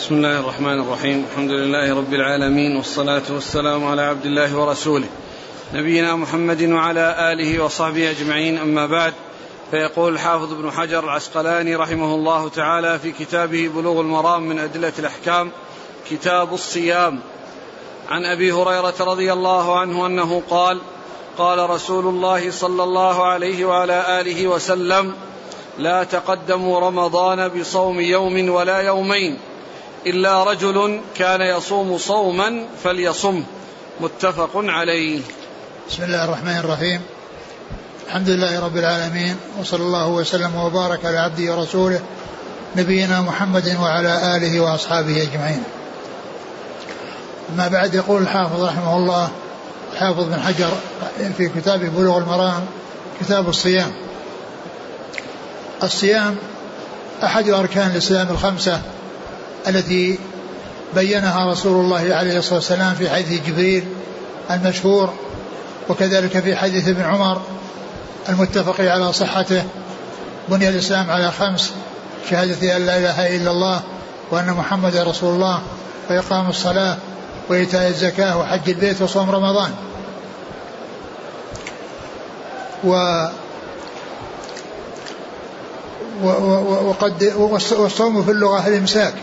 بسم الله الرحمن الرحيم. الحمد لله رب العالمين والصلاة والسلام على عبد الله ورسوله. نبينا محمد وعلى آله وصحبه أجمعين. أما بعد فيقول الحافظ ابن حجر العسقلاني رحمه الله تعالى في كتابه بلوغ المرام من أدلة الأحكام كتاب الصيام. عن أبي هريرة رضي الله عنه أنه قال قال رسول الله صلى الله عليه وعلى آله وسلم لا تقدموا رمضان بصوم يوم ولا يومين إلا رجل كان يصوم صوما فليصم. متفق عليه. بسم الله الرحمن الرحيم. الحمد لله رب العالمين وصلى الله وسلم وبارك على عبده ورسوله نبينا محمد وعلى آله وأصحابه أجمعين. أما بعد يقول الحافظ رحمه الله الحافظ بن حجر في كتابه بلوغ المرام كتاب الصيام. الصيام أحد أركان الإسلام الخمسة التي بينها رسول الله عليه الصلاة والسلام في حديث جبريل المشهور وكذلك في حديث ابن عمر المتفق على صحته. بني الإسلام على خمس شهادة أن لا إله إلا الله وأن محمد رسول الله وإقام الصلاة وإيتاء الزكاة وحج البيت وصوم رمضان. و وقد والصوم في اللغة الإمساك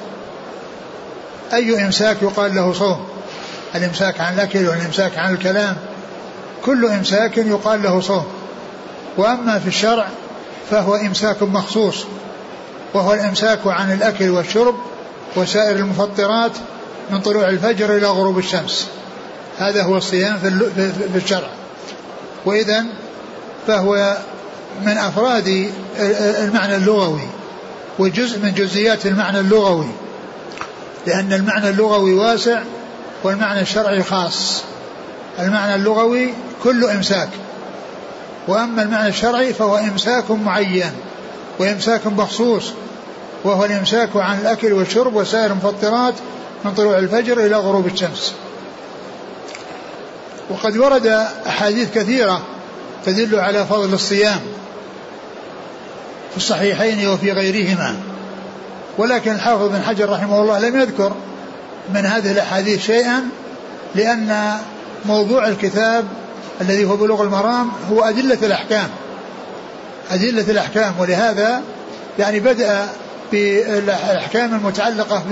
أي إمساك يقال له صوم؟ الإمساك عن الأكل والإمساك عن الكلام. كل إمساك يقال له صوم. وأما في الشرع فهو إمساك مخصوص وهو الإمساك عن الأكل والشرب وسائر المفطرات من طلوع الفجر إلى غروب الشمس. هذا هو الصيام في الشرع. وإذا فهو من أفراد المعنى اللغوي وجزء من جزئيات المعنى اللغوي. لأن المعنى اللغوي واسع والمعنى الشرعي خاص. المعنى اللغوي كل إمساك. وأما المعنى الشرعي فهو إمساك معين وإمساك مخصوص وهو الإمساك عن الأكل والشرب وسائر المفطرات من طلوع الفجر إلى غروب الشمس. وقد ورد أحاديث كثيرة تدل على فضل الصيام في الصحيحين وفي غيرهما. ولكن الحافظ بن حجر رحمه الله لم يذكر من هذه الأحاديث شيئا لأن موضوع الكتاب الذي هو بلوغ المرام هو أدلة الأحكام. أدلة الأحكام ولهذا يعني بدأ بالأحكام المتعلقة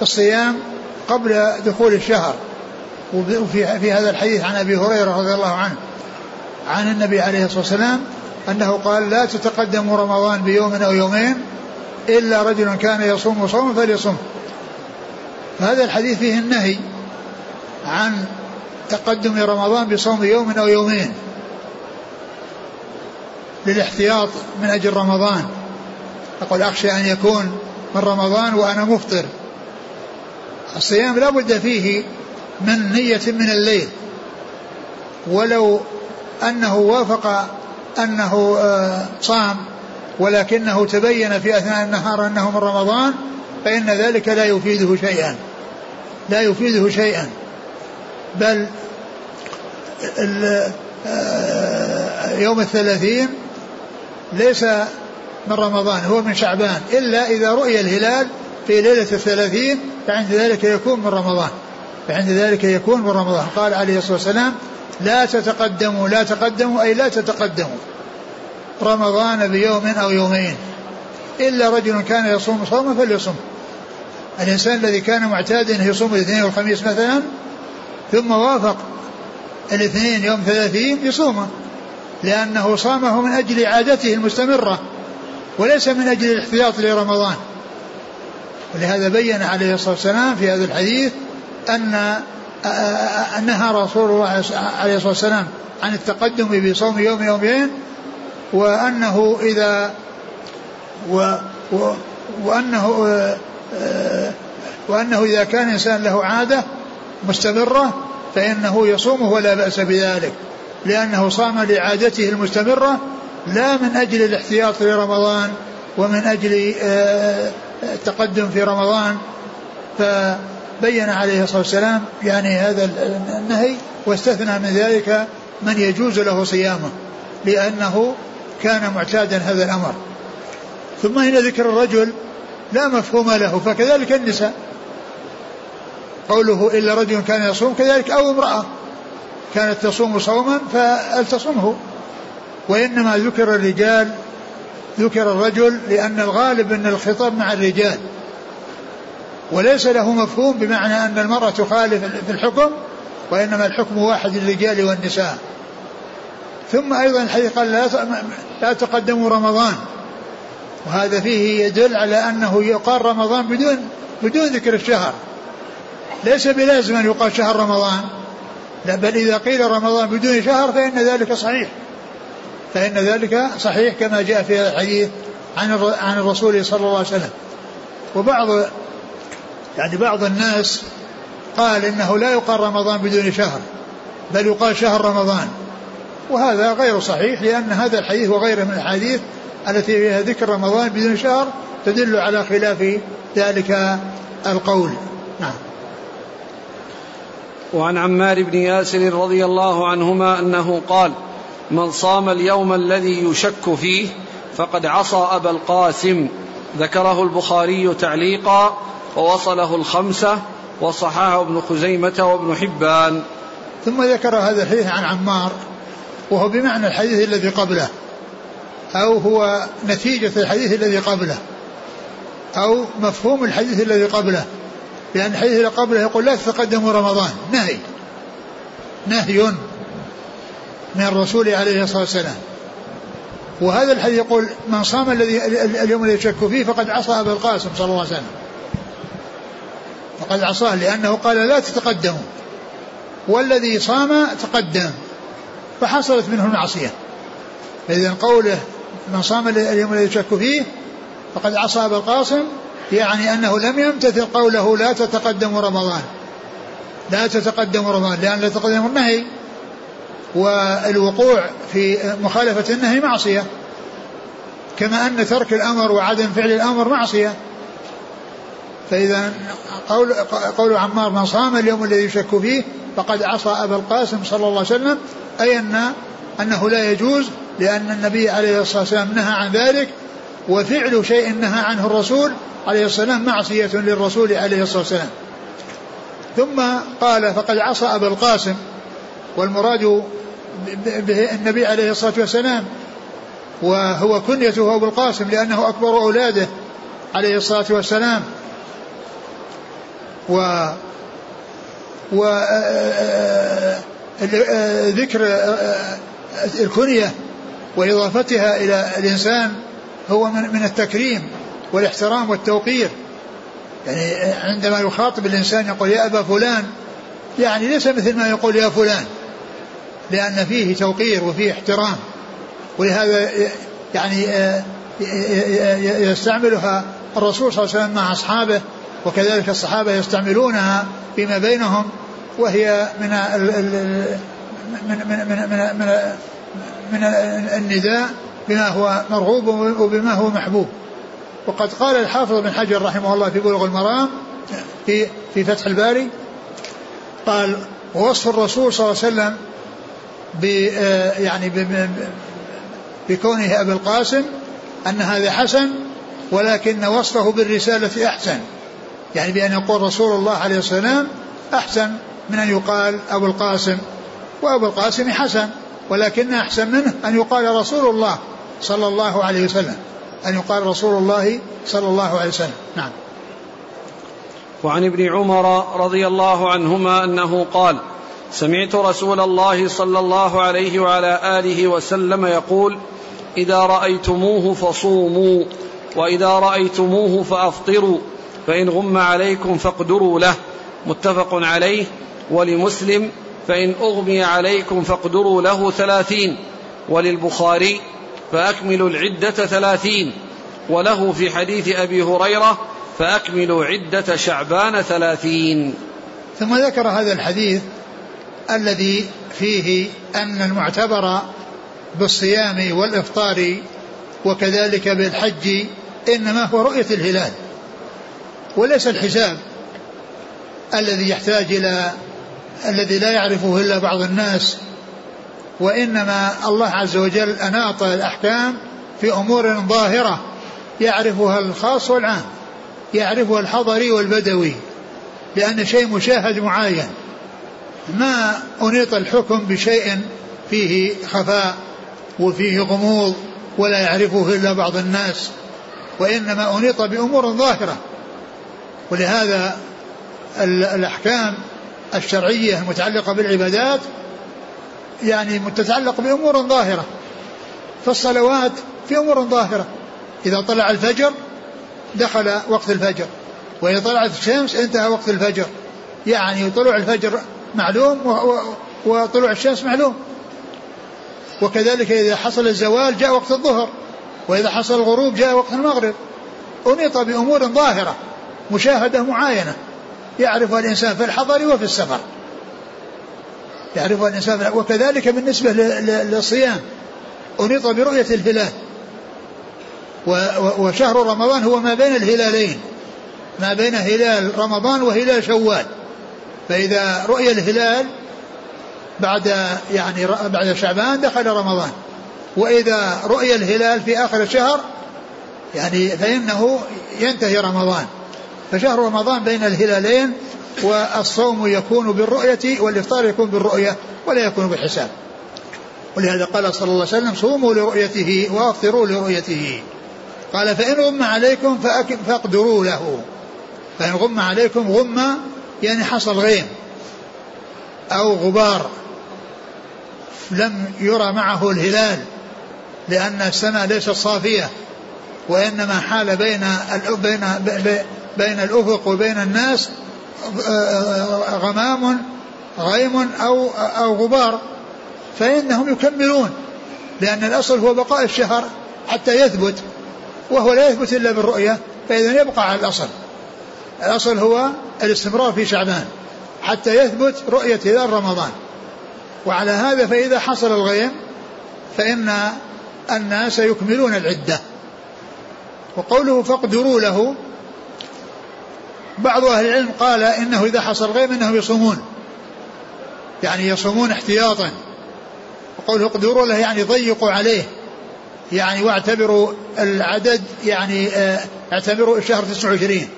بالصيام قبل دخول الشهر. وفي في هذا الحديث عن أبي هريرة رضي الله عنه عن النبي عليه الصلاة والسلام أنه قال لا تتقدموا رمضان بيوم أو يومين إلا رجل كان يصوم صوما فليصم فهذا الحديث فيه النهي عن تقدم رمضان بصوم يوم أو يومين للاحتياط من أجل رمضان. أقول أخشى أن يكون من رمضان وأنا مفطر. الصيام لا بد فيه من نية من الليل. ولو أنه وافق أنه آه، صام ولكنه تبين في أثناء النهار أنه من رمضان فإن ذلك لا يفيده شيئا. لا يفيده شيئا. بل آه، يوم الثلاثين ليس من رمضان هو من شعبان إلا إذا رؤي الهلال في ليلة الثلاثين فعند ذلك يكون من رمضان. فعند ذلك يكون من رمضان. قال عليه الصلاة والسلام لا تتقدموا لا تقدموا أي لا تتقدموا. رمضان بيوم أو يومين. إلا رجل كان يصوم صوما فليصم. الإنسان الذي كان معتادا أن يصوم الاثنين والخميس مثلا ثم وافق الاثنين يوم ثلاثين يصومه لأنه صامه من أجل عادته المستمرة وليس من أجل الاحتياط لرمضان. ولهذا بين عليه الصلاة والسلام في هذا الحديث أن نهى رسول الله عليه الصلاة والسلام عن التقدم بصوم يوم يومين وأنه إذا و و وأنه وأنه إذا كان إنسان له عادة مستمرة فإنه يصومه ولا بأس بذلك لأنه صام لعادته المستمرة لا من أجل الاحتياط لرمضان ومن أجل آه، التقدم في رمضان. فبين عليه الصلاة والسلام يعني هذا النهي واستثنى من ذلك من يجوز له صيامه لأنه كان معتادا هذا الأمر. ثم هنا ذكر الرجل لا مفهوم له فكذلك النساء. قوله إلا رجل كان يصوم كذلك أو امرأة كانت تصوم صوما فلتصمه وإنما ذكر الرجال ذكر الرجل لأن الغالب أن الخطاب مع الرجال. وليس له مفهوم بمعنى أن المرأة تخالف في الحكم وإنما الحكم واحد للرجال والنساء. ثم أيضا الحديث قال لا لا تقدموا رمضان. وهذا فيه يدل على أنه يقال رمضان بدون بدون ذكر الشهر. ليس بلازم أن يقال شهر رمضان. لا بل إذا قيل رمضان بدون شهر فإن ذلك صحيح. فإن ذلك صحيح كما جاء في هذا الحديث عن عن الرسول صلى الله عليه وسلم. وبعض يعني بعض الناس قال إنه لا يقال رمضان بدون شهر بل يقال شهر رمضان. وهذا غير صحيح لأن هذا الحديث وغيره من الحديث التي فيها ذكر رمضان بدون شهر تدل على خلاف ذلك القول. نعم. وعن عمار بن ياسر رضي الله عنهما أنه قال من صام اليوم الذي يشك فيه فقد عصى أبا القاسم. ذكره البخاري تعليقا ووصله الخمسة وصححه ابن خزيمة وابن حبان. ثم ذكر هذا الحديث عن عمار وهو بمعنى الحديث الذي قبله. أو هو نتيجة الحديث الذي قبله. أو مفهوم الحديث الذي قبله. لأن الحديث الذي قبله يقول لا تتقدموا رمضان. نهي. نهي من الرسول عليه الصلاة والسلام. وهذا الحديث يقول من صام الذي اليوم الذي يشك فيه فقد عصى أبا القاسم صلى الله عليه وسلم. فقد عصاه لأنه قال لا تتقدموا. والذي صام تقدم. فحصلت منه المعصية فإذا قوله من صام اليوم الذي يشك فيه فقد عصى أبا القاسم يعني أنه لم يمتثل قوله لا تتقدم رمضان. لا تتقدم رمضان لأن لا تتقدم النهي. والوقوع في مخالفة النهي معصية. كما أن ترك الأمر وعدم فعل الأمر معصية. فإذا قول, قول عمار من صام اليوم الذي يشك فيه فقد عصى أبا القاسم صلى الله عليه وسلم أي أن أنه لا يجوز لأن النبي عليه الصلاة والسلام نهى عن ذلك وفعل شيء نهى عنه الرسول عليه الصلاة والسلام معصية للرسول عليه الصلاة والسلام. ثم قال فقد عصى أبا القاسم. والمراد به النبي عليه الصلاة والسلام وهو كنيته أبو القاسم لأنه أكبر أولاده عليه الصلاة والسلام. و و ذكر الكنية وإضافتها إلى الإنسان هو من التكريم والإحترام والتوقير. يعني عندما يخاطب الإنسان يقول يا أبا فلان يعني ليس مثل ما يقول يا فلان لأن فيه توقير وفيه احترام. ولهذا يعني آه، يستعملها الرسول صلى الله عليه وسلم مع أصحابه وكذلك الصحابة يستعملونها فيما بينهم وهي من من من من من, من, النداء بما هو مرغوب وبما هو محبوب. وقد قال الحافظ بن حجر رحمه الله في بلوغ المرام في في فتح الباري قال ووصف الرسول صلى الله عليه وسلم ب يعني بكونه ابي القاسم أن هذا حسن ولكن وصفه بالرسالة أحسن. يعني بأن يقول رسول الله عليه السلام أحسن من أن يقال أبو القاسم وأبو القاسم حسن ولكن أحسن منه أن يقال رسول الله صلى الله عليه وسلم أن يقال رسول الله صلى الله عليه وسلم. نعم. وعن ابن عمر رضي الله عنهما أنه قال سمعت رسول الله صلى الله عليه وعلى آله وسلم يقول إذا رأيتموه فصوموا وإذا رأيتموه فأفطروا فإن غم عليكم فاقدروا له. متفق عليه. ولمسلم فإن أغمي عليكم فاقدروا له ثلاثين وللبخاري فأكملوا العدة ثلاثين وله في حديث أبي هريرة فأكملوا عدة شعبان ثلاثين. ثم ذكر هذا الحديث الذي فيه أن المعتبر بالصيام والإفطار وكذلك بالحج إنما هو رؤية الهلال وليس الحساب الذي يحتاج إلى الذي لا يعرفه إلا بعض الناس وإنما الله عز وجل أناط الأحكام في أمور ظاهرة يعرفها الخاص والعام يعرفها الحضري والبدوي لأن شيء مشاهد معاين ما أنيط الحكم بشيء فيه خفاء وفيه غموض ولا يعرفه إلا بعض الناس وإنما أنيط بأمور ظاهرة. ولهذا الأحكام الشرعية المتعلقة بالعبادات يعني تتعلق بأمور ظاهرة فالصلوات في أمور ظاهرة. إذا طلع الفجر دخل وقت الفجر وإذا طلعت الشمس انتهى وقت الفجر. يعني طلوع الفجر معلوم وطلوع الشمس معلوم. وكذلك إذا حصل الزوال جاء وقت الظهر وإذا حصل الغروب جاء وقت المغرب. أنيط بأمور ظاهرة مشاهدة معاينة. يعرفها الإنسان في الحضر وفي السفر. يعرفها الإنسان وكذلك بالنسبة للصيام أنيط برؤية الهلال. وشهر رمضان هو ما بين الهلالين. ما بين هلال رمضان وهلال شوال. فإذا رؤي الهلال بعد يعني بعد شعبان دخل رمضان. وإذا رؤي الهلال في آخر الشهر يعني فإنه ينتهي رمضان. فشهر رمضان بين الهلالين والصوم يكون بالرؤية والإفطار يكون بالرؤية ولا يكون بالحساب. ولهذا قال صلى الله عليه وسلم صوموا لرؤيته وأفطروا لرؤيته. قال فإن غم عليكم فاقدروا له. فإن غم عليكم غم يعني حصل غيم أو غبار لم يرى معه الهلال لأن السماء ليست صافية وإنما حال بين بين بين الأفق وبين الناس غمام غيم أو أو غبار فإنهم يكملون لأن الأصل هو بقاء الشهر حتى يثبت وهو لا يثبت إلا بالرؤية فإذا يبقى على الأصل. الأصل هو الاستمرار في شعبان حتى يثبت رؤية هلال رمضان. وعلى هذا فإذا حصل الغيم فإن الناس يكملون العدة. وقوله فاقدروا له بعض أهل العلم قال إنه إذا حصل غيم إنهم يصومون. يعني يصومون احتياطا. وقوله اقدروا له يعني ضيقوا عليه. يعني واعتبروا العدد يعني آه اعتبروا الشهر 29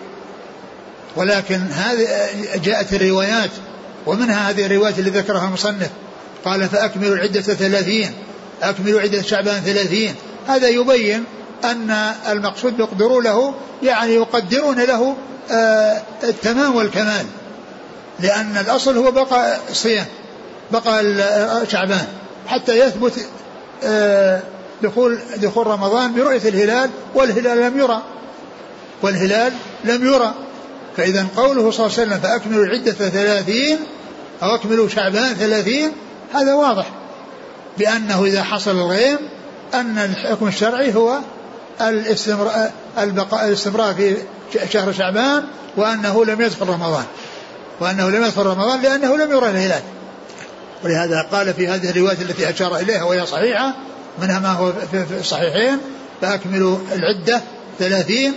ولكن هذه جاءت الروايات. ومنها هذه الروايات اللي ذكرها المصنف. قال فأكملوا العدة ثلاثين. أكملوا عدة شعبان ثلاثين. هذا يبين أن المقصود يقدروا له يعني يقدرون له آه التمام والكمال لأن الأصل هو بقى الصيام بقى شعبان حتى يثبت آه دخول دخول رمضان برؤية الهلال والهلال لم يرى والهلال لم يرى. فإذا قوله صلى الله عليه وسلم فأكملوا العدة ثلاثين أو أكملوا شعبان ثلاثين هذا واضح بأنه إذا حصل الغيم أن الحكم الشرعي هو الاستمرار, البقاء الاستمرار في شهر شعبان وأنه لم يدخل رمضان. وأنه لم يدخل رمضان لأنه لم يرى الهلال. ولهذا قال في هذه الرواية التي أشار إليها وهي صحيحة منها ما هو في الصحيحين فأكملوا العدة ثلاثين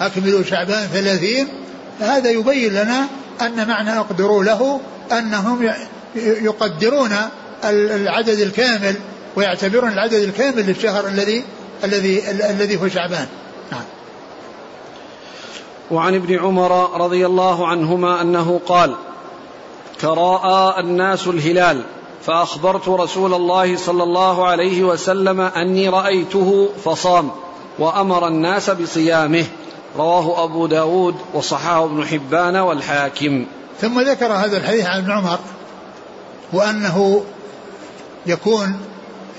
أكملوا شعبان ثلاثين. فهذا يبين لنا أن معنى أقدروا له أنهم يقدرون العدد الكامل ويعتبرون العدد الكامل للشهر الذي الذي الذي هو شعبان. نعم. وعن ابن عمر رضي الله عنهما أنه قال تراءى الناس الهلال فأخبرت رسول الله صلى الله عليه وسلم أني رأيته فصام وأمر الناس بصيامه. رواه أبو داود وصححه ابن حبان والحاكم. ثم ذكر هذا الحديث عن ابن عمر وأنه يكون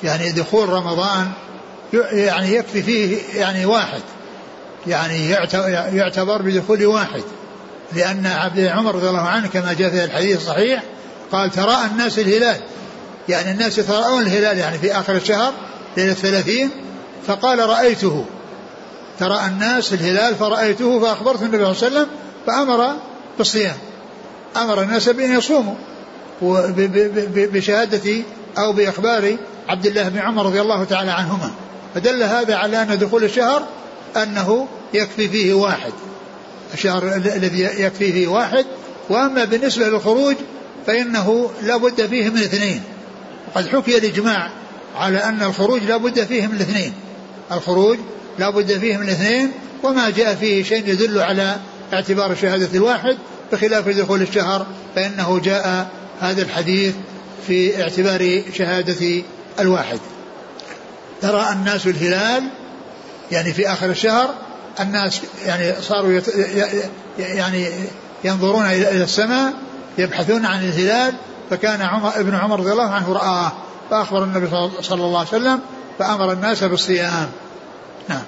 يعني دخول رمضان يعني يكفي فيه يعني واحد. يعني يعتبر بدخول واحد. لأن عبد عمر رضي الله عنه كما جاء في الحديث الصحيح قال تراءى الناس الهلال. يعني الناس يتراءون الهلال يعني في آخر الشهر ليلة الثلاثين فقال رأيته. تراءى الناس الهلال فرأيته فأخبرت النبي صلى الله عليه وسلم فأمر بالصيام. أمر الناس بأن يصوموا. بشهادة أو بإخبار عبد الله بن عمر رضي الله تعالى عنهما. فدل هذا على أن دخول الشهر أنه يكفي فيه واحد. الشهر الذي يكفي فيه واحد. وأما بالنسبة للخروج فإنه لا بد فيه من اثنين وقد حكي الإجماع على أن الخروج لا بد فيه من الاثنين. الخروج لا بد فيه من اثنين وما جاء فيه شيء يدل على اعتبار شهادة الواحد بخلاف دخول الشهر فإنه جاء هذا الحديث في اعتبار شهادة الواحد. ترى الناس الهلال يعني في آخر الشهر الناس يعني صاروا يعني ينظرون إلى السماء يبحثون عن الهلال فكان عمر ابن عمر رضي الله عنه رآه فأخبر النبي صلى الله عليه وسلم فأمر الناس بالصيام. نعم.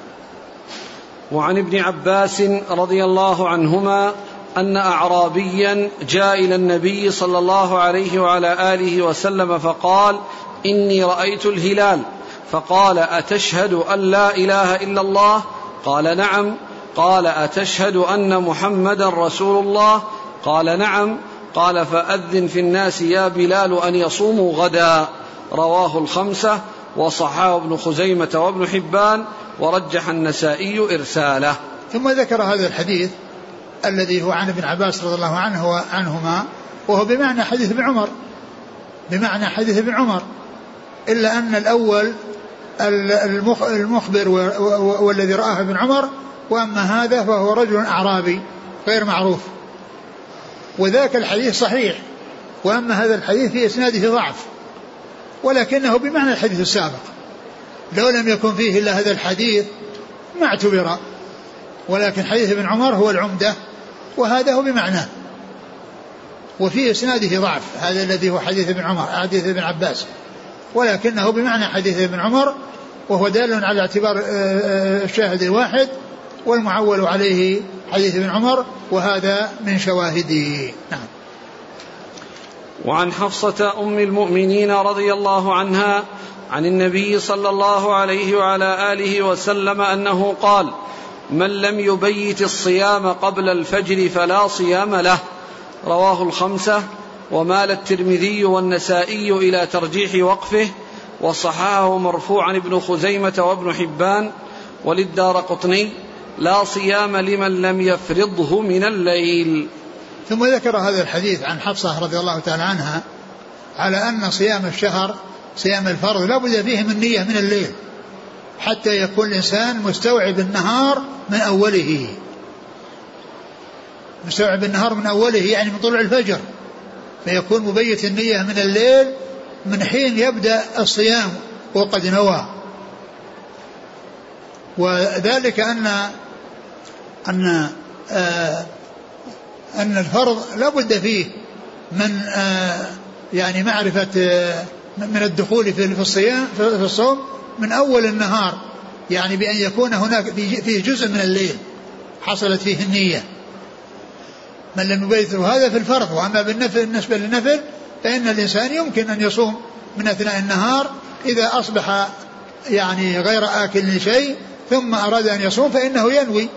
وعن ابن عباس رضي الله عنهما أن اعرابيا جاء إلى النبي صلى الله عليه وعلى آله وسلم فقال إني رأيت الهلال. فقال أتشهد أن لا إله إلا الله؟ قال نعم. قال أتشهد أن محمدا رسول الله؟ قال نعم. قال فأذن في الناس يا بلال أن يصوموا غدا. رواه الخمسة وصححه ابن خزيمة وابن حبان ورجح النسائي إرساله. ثم ذكر هذا الحديث الذي هو عن ابن عباس رضي الله عنه وعنهما وهو بمعنى حديث ابن عمر. بمعنى حديث ابن عمر. إلا أن الأول المخبر والذي رآه ابن عمر وأما هذا فهو رجل أعرابي غير معروف. وذاك الحديث صحيح وأما هذا الحديث في إسناده ضعف ولكنه بمعنى الحديث السابق. لو لم يكن فيه إلا هذا الحديث ما اعتبر. ولكن حديث ابن عمر هو العمدة وهذا هو بمعناه. وفي إسناده ضعف هذا الذي هو حديث ابن عمر حديث ابن عباس. ولكنه بمعنى حديث ابن عمر وهو دال على اعتبار آه، آه، الشاهد الواحد والمعول عليه حديث ابن عمر وهذا من شواهده. نعم. وعن حفصة أم المؤمنين رضي الله عنها عن النبي صلى الله عليه وعلى آله وسلم أنه قال من لم يبيت الصيام قبل الفجر فلا صيام له رواه الخمسة ومال الترمذي والنسائي إلى ترجيح وقفه وصححه مرفوعا ابن خزيمة وابن حبان وللدار قطني لا صيام لمن لم يفرضه من الليل. ثم ذكر هذا الحديث عن حفصة رضي الله تعالى عنها على أن صيام الشهر صيام الفرض لا بد فيه من نية من الليل حتى يكون الإنسان مستوعب النهار من أوله. مستوعب النهار من أوله يعني من طلوع الفجر فيكون مبيت النية من الليل من حين يبدأ الصيام وقد نوى. وذلك أن أن آه أن الفرض لا بد فيه من آه يعني معرفة آه من الدخول في الصيام في الصوم من أول النهار. يعني بأن يكون هناك فيه جزء من الليل حصلت فيه النية. من لم يبيته. هذا في الفرض. وأما بالنفل بالنسبة للنفل فإن الإنسان يمكن أن يصوم من أثناء النهار إذا أصبح يعني غير آكل لشيء ثم أراد أن يصوم فإنه ينوي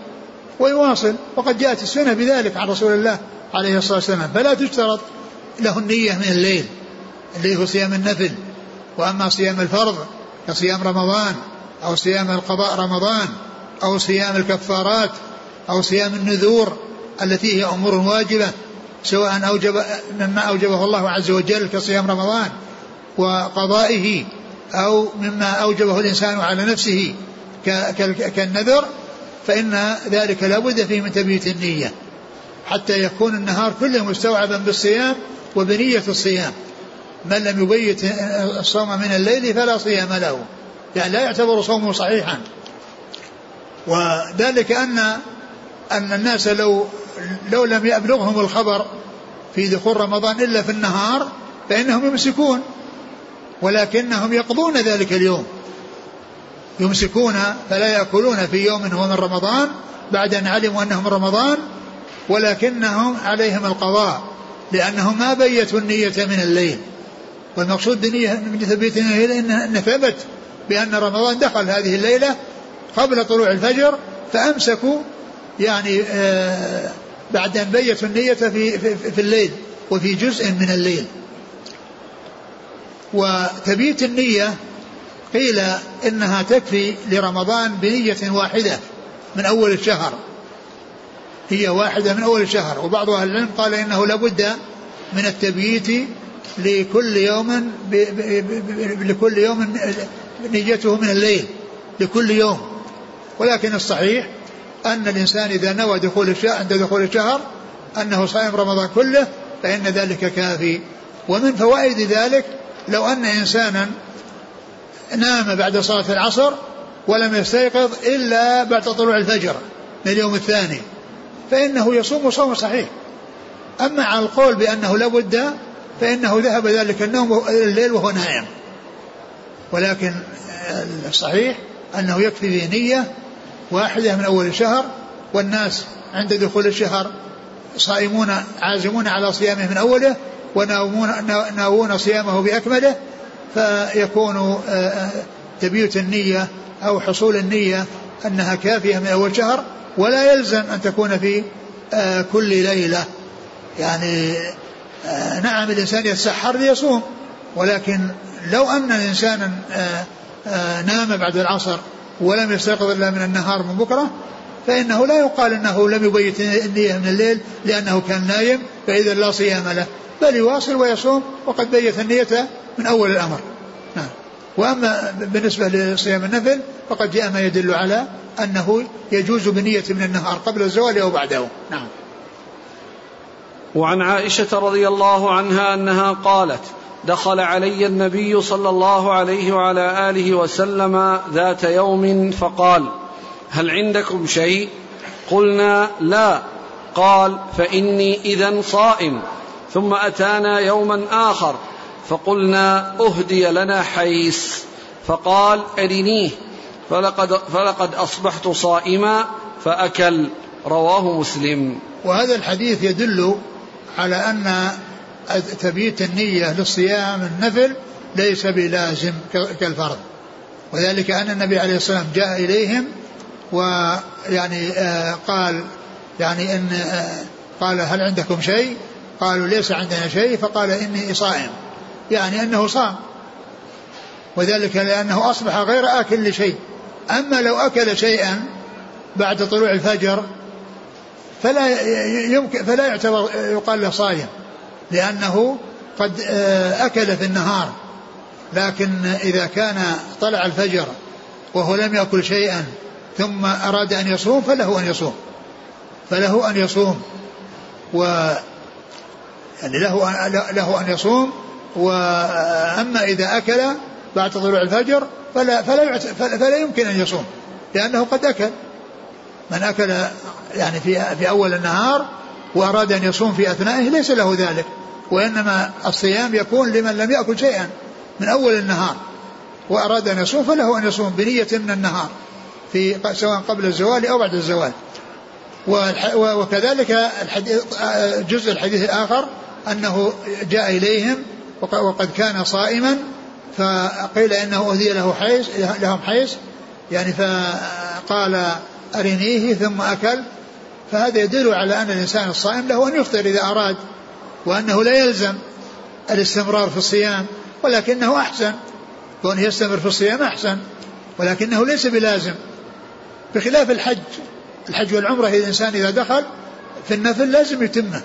ويواصل. وقد جاءت السنة بذلك عن رسول الله عليه الصلاة والسلام. فلا تشترط له النية من الليل. اللي هو صيام النفل. وأما صيام الفرض كصيام رمضان أو صيام القضاء رمضان أو صيام الكفارات أو صيام النذور التي هي أمور واجبة سواء أوجب مما أوجبه الله عز وجل كصيام رمضان وقضائه أو مما أوجبه الإنسان على نفسه كالنذر فإن ذلك لا بد فيه من تبييت النية حتى يكون النهار كله مستوعبا بالصيام وبنية الصيام. من لم يبيت الصوم من الليل فلا صيام له. يعني لا يعتبر صومه صحيحا. وذلك أن أن الناس لو لو لم يبلغهم الخبر في دخول رمضان إلا في النهار فإنهم يمسكون ولكنهم يقضون ذلك اليوم. يمسكون فلا يأكلون في يوم هو من رمضان بعد أن علموا أنه من رمضان ولكنهم عليهم القضاء لأنهم ما بيتوا النية من الليل. والمقصود بنية من تثبيت النية أن ثبت بأن رمضان دخل هذه الليلة قبل طلوع الفجر فأمسكوا يعني آه بعد أن بيتوا النية في, في, في الليل وفي جزء من الليل. وتبيت النية قيل إنها تكفي لرمضان بنية واحدة من أول الشهر. هي واحدة من أول الشهر. وبعض أهل العلم قال إنه لابد من التبييت لكل يوم ب ب ب لكل يوم نيته من الليل لكل يوم. ولكن الصحيح أن الإنسان إذا نوى دخول الشهر عند دخول الشهر أنه صائم رمضان كله فإن ذلك كافي. ومن فوائد ذلك لو أن إنسانا نام بعد صلاة العصر ولم يستيقظ إلا بعد طلوع الفجر من اليوم الثاني فإنه يصوم صوم صحيح. أما على القول بأنه لابد فإنه ذهب ذلك النوم الليل وهو نائم. ولكن الصحيح أنه يكفي به نية واحدة من أول الشهر والناس عند دخول الشهر صائمون عازمون على صيامه من أوله وناوون ناوون صيامه بأكمله فيكون آه، آه، تبيت النية أو حصول النية أنها كافية من أول شهر ولا يلزم أن تكون في آه، كل ليلة. يعني نعم الإنسان يتسحر ليصوم ولكن لو أن الإنسان نام بعد العصر ولم يستيقظ إلا من النهار من بكرة فإنه لا يقال أنه لم يبيت النية من الليل لأنه كان نايم فإذا لا صيام له بل يواصل ويصوم وقد بيت النية من أول الأمر. نعم. وأما بالنسبة لصيام النفل فقد جاء ما يدل على أنه يجوز بنية من النهار قبل الزوال أو بعده. نعم. وعن عائشة رضي الله عنها أنها قالت دخل علي النبي صلى الله عليه وعلى آله وسلم ذات يوم فقال هل عندكم شيء؟ قلنا لا. قال فإني إذا صائم. ثم أتانا يوما آخر فقلنا أهدي لنا حيس. فقال أرنيه. فلقد, فلقد أصبحت صائما فأكل. رواه مسلم. وهذا الحديث يدل على أن تبييت النية للصيام النفل ليس بلازم كالفرض. وذلك أن النبي عليه الصلاة والسلام جاء إليهم ويعني آه قال يعني إن آه قال هل عندكم شيء؟ قالوا ليس عندنا شيء فقال إني صائم. يعني أنه صام. وذلك لأنه أصبح غير آكل لشيء. أما لو أكل شيئا بعد طلوع الفجر فلا يمكن فلا يعتبر يقال له صايم لأنه قد آه، أكل في النهار. لكن إذا كان طلع الفجر وهو لم يأكل شيئا ثم أراد أن يصوم فله أن يصوم. فله أن يصوم. و يعني له له أن يصوم. وأما إذا أكل بعد طلوع الفجر فلا فلا فلا يمكن أن يصوم لأنه قد أكل. من أكل يعني في في أول النهار وأراد أن يصوم في أثنائه ليس له ذلك وإنما الصيام يكون لمن لم يأكل شيئا من أول النهار وأراد أن يصوم فله أن يصوم بنية من النهار في سواء قبل الزوال أو بعد الزوال. وكذلك الحديث جزء الحديث الآخر أنه جاء إليهم وقد كان صائما فقيل إنه أهدي له حيز لهم حيز يعني فقال أرنيه ثم أكل فهذا يدل على أن الإنسان الصائم له أن يفطر إذا أراد وأنه لا يلزم الاستمرار في الصيام ولكنه أحسن. كونه يستمر في الصيام أحسن ولكنه ليس بلازم. بخلاف الحج الحج والعمرة الإنسان إذا دخل في النفل لازم يتمه.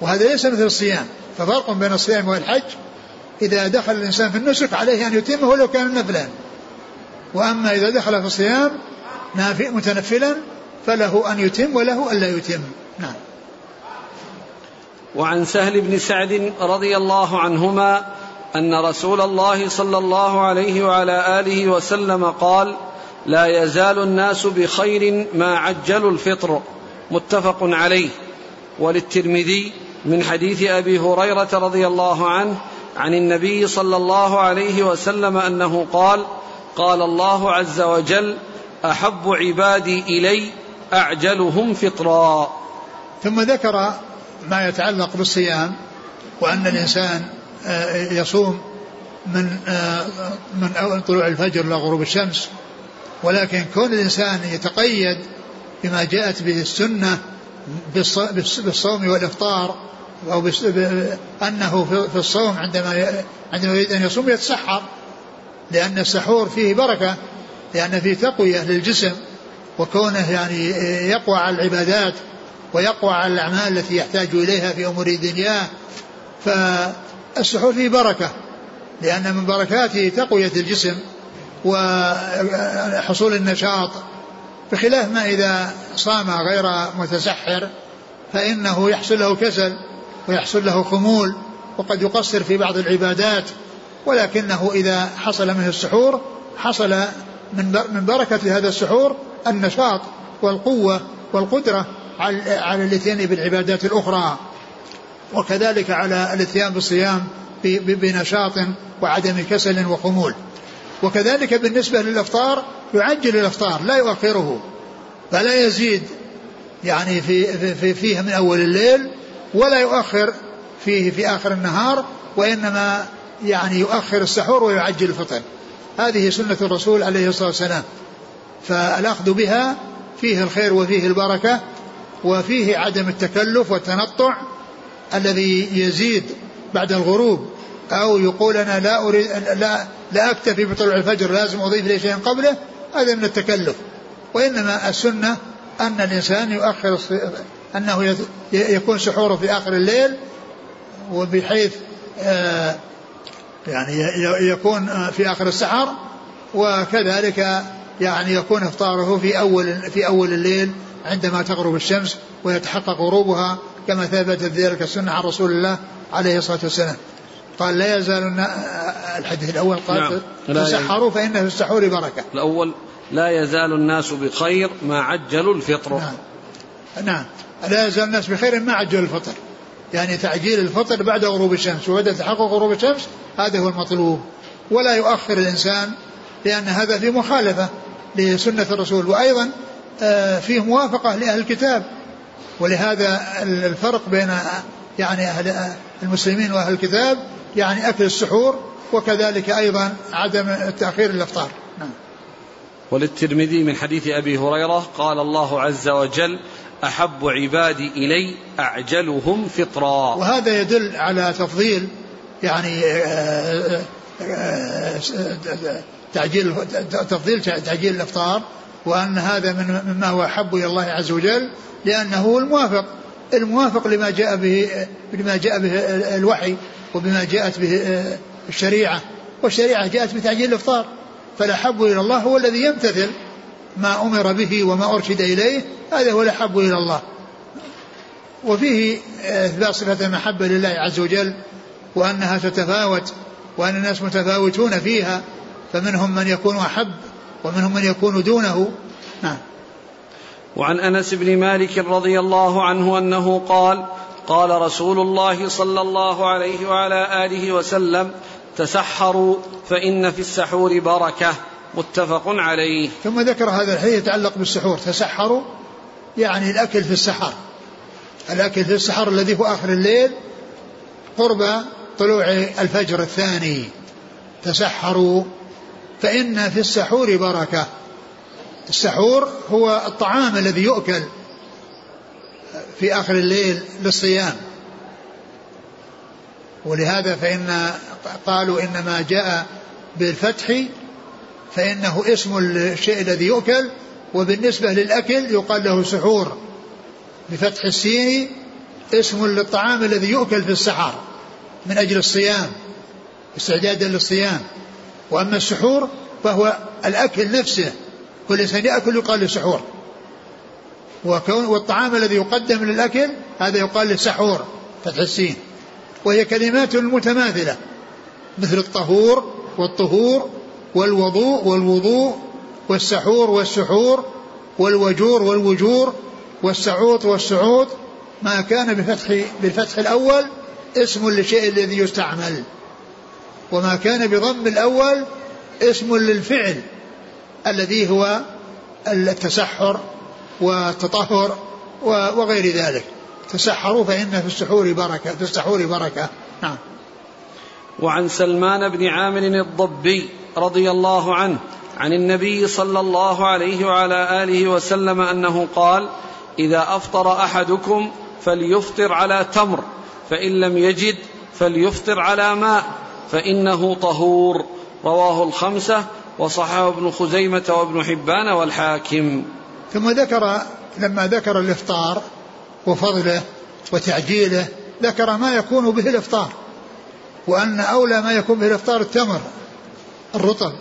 وهذا ليس مثل الصيام. ففرق بين الصيام والحج إذا دخل الإنسان في النسك عليه أن يتمه ولو كان نفلا. وأما إذا دخل في الصيام متنفلا فله أن يتم وله ألا يتم. نعم. وعن سهل بن سعد رضي الله عنهما أن رسول الله صلى الله عليه وعلى آله وسلم قال لا يزال الناس بخير ما عجلوا الفطر. متفق عليه. وللترمذي من حديث أبي هريرة رضي الله عنه عن النبي صلى الله عليه وسلم أنه قال قال الله عز وجل أحب عبادي إلي أعجلهم فطرا. ثم ذكر ما يتعلق بالصيام وأن الإنسان آه، يصوم من آه، من طلوع الفجر إلى غروب الشمس. ولكن كون الإنسان يتقيد بما جاءت به السنة بالصوم والإفطار أو أنه في الصوم عندما عندما يريد أن يصوم يتسحر لأن السحور فيه بركة لأن فيه تقوية للجسم. وكونه يعني يقوى على العبادات ويقوى على الأعمال التي يحتاج إليها في أمور دنياه فالسحور فيه بركة لأن من بركاته تقوية الجسم وحصول النشاط بخلاف ما إذا صام غير متسحر فإنه يحصل له كسل ويحصل له خمول وقد يقصر في بعض العبادات ولكنه إذا حصل منه السحور حصل من بركة هذا السحور النشاط والقوة والقدرة على الاتيان بالعبادات الأخرى. وكذلك على الاتيان بالصيام بنشاط وعدم كسل وخمول. وكذلك بالنسبة للإفطار يعجل الإفطار لا يؤخره فلا يزيد يعني في, في فيه من أول الليل ولا يؤخر فيه في آخر النهار وإنما يعني يؤخر السحور ويعجل الفطر. هذه سنة الرسول عليه الصلاة والسلام. فالأخذ بها فيه الخير وفيه البركة وفيه عدم التكلف والتنطع الذي يزيد بعد الغروب أو يقول أنا لا أريد لا لا أكتفي بطلوع الفجر لازم أضيف لي شيئا قبله هذا من التكلف. وإنما السنة أن الإنسان يؤخر أنه يكون سحوره في آخر الليل وبحيث آه، يعني يكون في آخر السحر وكذلك يعني يكون إفطاره في أول في أول الليل عندما تغرب الشمس ويتحقق غروبها كما ثبتت ذلك السنة عن رسول الله عليه الصلاة والسلام. قال لا يزال الحديث الأول قال نعم. تسحروا فإن في السحور بركة. الأول لا يزال الناس بخير ما عجلوا الفطر. نعم. نعم. لا يزال الناس بخير ما عجلوا الفطر. يعني تعجيل الفطر بعد غروب الشمس وبعد تحقق غروب الشمس هذا هو المطلوب. ولا يؤخر الإنسان لأن هذا في مخالفة. لسنة الرسول. وأيضا آه، فيه موافقة لأهل الكتاب. ولهذا الفرق بين يعني أهل المسلمين وأهل الكتاب يعني أكل السحور وكذلك أيضا عدم تأخير الإفطار. نعم. وللترمذي من حديث أبي هريرة قال الله عز وجل أحب عبادي إلي أعجلهم فطرا. وهذا يدل على تفضيل يعني آه، آه، تعجيل تفضيل تعجيل الافطار وأن هذا من مما هو أحب إلى الله عز وجل لأنه هو الموافق. الموافق لما جاء به لما جاء به الوحي وبما جاءت به الشريعة. والشريعة جاءت بتعجيل الافطار. فالأحب إلى الله هو الذي يمتثل ما أمر به وما أرشد إليه هذا هو الأحب إلى الله. وفيه إثبات صفة المحبة لله عز وجل وأنها تتفاوت وأن الناس متفاوتون فيها. فمنهم من يكون أحب ومنهم من يكون دونه. نعم. وعن أنس بن مالك رضي الله عنه أنه قال قال رسول الله صلى الله عليه وعلى آله وسلم تسحروا فإن في السحور بركة متفق عليه. ثم ذكر هذا الحديث يتعلق بالسحور. تسحروا يعني الأكل في السحر. الأكل في السحر الذي هو آخر الليل قرب طلوع الفجر الثاني. تسحروا. فإن في السحور بركة. السحور هو الطعام الذي يؤكل في آخر الليل للصيام. ولهذا فإن قالوا إنما جاء بالفتح فإنه اسم الشيء الذي يؤكل وبالنسبة للأكل يقال له سحور. بفتح السين اسم للطعام الذي يؤكل في السحر من أجل الصيام استعدادا للصيام. وأما السحور فهو الأكل نفسه كل إنسان يأكل يقال له سحور. وكون والطعام الذي يقدم للأكل هذا يقال له سحور فتح السين. وهي كلمات متماثلة مثل الطهور والطهور والوضوء والوضوء والسحور والسحور والوجور والوجور والسعوط والسعوط ما كان بفتح بالفتح الأول اسم للشيء الذي يستعمل. وما كان بضم الأول اسم للفعل الذي هو التسحر والتطهر وغير ذلك. تسحروا فإن في السحور بركة في السحور بركة. نعم. وعن سلمان بن عامر الضبي رضي الله عنه عن النبي صلى الله عليه وعلى آله وسلم أنه قال إذا أفطر أحدكم فليفطر على تمر فإن لم يجد فليفطر على ماء. فإنه طهور. رواه الخمسة وصححه ابن خزيمة وابن حبان والحاكم. ثم ذكر لما ذكر الإفطار وفضله وتعجيله ذكر ما يكون به الإفطار وأن أولى ما يكون به الإفطار التمر الرطب.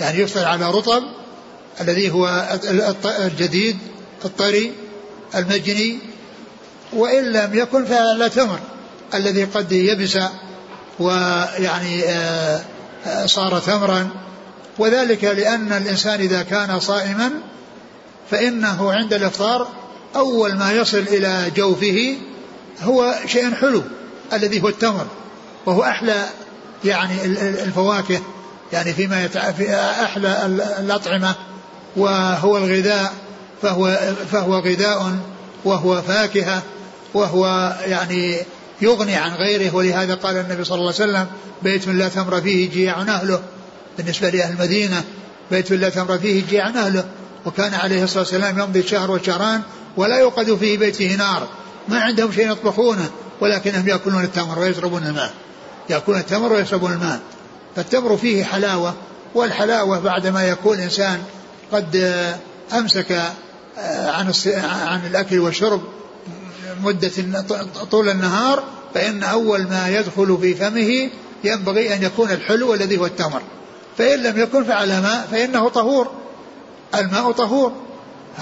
يعني يفطر على رطب الذي هو الجديد الطري المجني وإن لم يكن فعلى تمر الذي قد يبس ويعني آه، آه، صار تمرا وذلك لأن الإنسان إذا كان صائما فإنه عند الإفطار أول ما يصل إلى جوفه هو شيء حلو الذي هو التمر وهو أحلى يعني الفواكه يعني فيما يتع... في أحلى الأطعمة وهو الغذاء فهو فهو غذاء وهو فاكهة وهو يعني يغني عن غيره ولهذا قال النبي صلى الله عليه وسلم بيت لا تمر فيه جيع أهله بالنسبة لأهل المدينة بيت لا تمر فيه جيع أهله وكان عليه الصلاة والسلام يمضي شهر وشهران ولا يوقد في بيته نار ما عندهم شيء يطبخونه ولكنهم يأكلون التمر ويشربون الماء يأكلون التمر ويشربون الماء. فالتمر فيه حلاوة والحلاوة بعدما يكون إنسان قد أمسك عن عن الأكل والشرب مدة طول النهار فإن أول ما يدخل في فمه ينبغي أن يكون الحلو الذي هو التمر. فإن لم يكن فعلى ماء فإنه طهور. الماء طهور.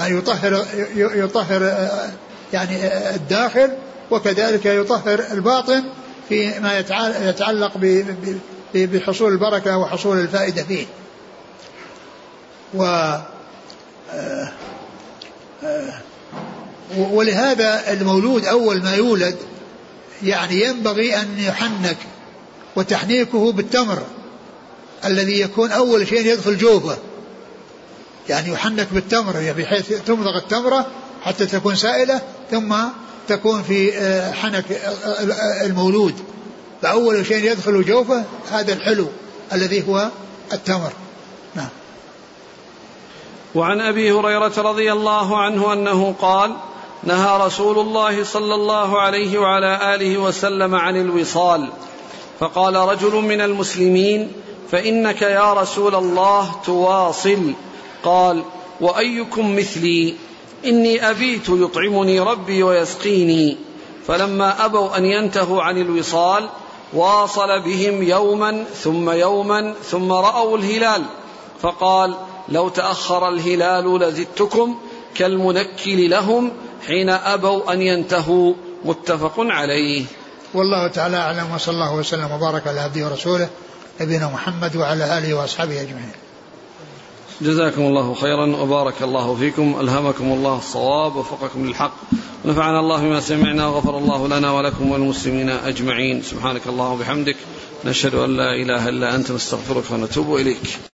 يطهر يطهر آه، يعني آه، الداخل وكذلك يطهر الباطن فيما يتعلق بحصول البركة وحصول الفائدة فيه. و آه، ولهذا المولود أول ما يولد يعني ينبغي أن يحنك وتحنيكه بالتمر الذي يكون أول شيء يدخل جوفه. يعني يحنك بالتمر بحيث تمضغ التمرة حتى تكون سائلة ثم تكون في آه، حنك آه، المولود. فأول شيء يدخل جوفه هذا الحلو الذي هو التمر. نعم. وعن أبي هريرة رضي الله عنه أنه قال نهى رسول الله صلى الله عليه وعلى آله وسلم عن الوصال. فقال رجل من المسلمين فإنك يا رسول الله تواصل. قال وأيكم مثلي؟ إني أبيت يطعمني ربي ويسقيني. فلما أبوا أن ينتهوا عن الوصال واصل بهم يوما ثم يوما ثم رأوا الهلال. فقال لو تأخر الهلال لزدتكم كالمنكل لهم حين أبوا أن ينتهوا متفق عليه. والله تعالى أعلم وصلى الله وسلم وبارك على عبده ورسوله نبينا محمد وعلى آله وأصحابه أجمعين. جزاكم الله خيرا وبارك الله فيكم ألهمكم الله الصواب وفقكم للحق ونفعنا الله بما سمعنا وغفر الله لنا ولكم والمسلمين أجمعين. سبحانك اللهم وبحمدك نشهد أن لا إله إلا أنت نستغفرك ونتوب إليك.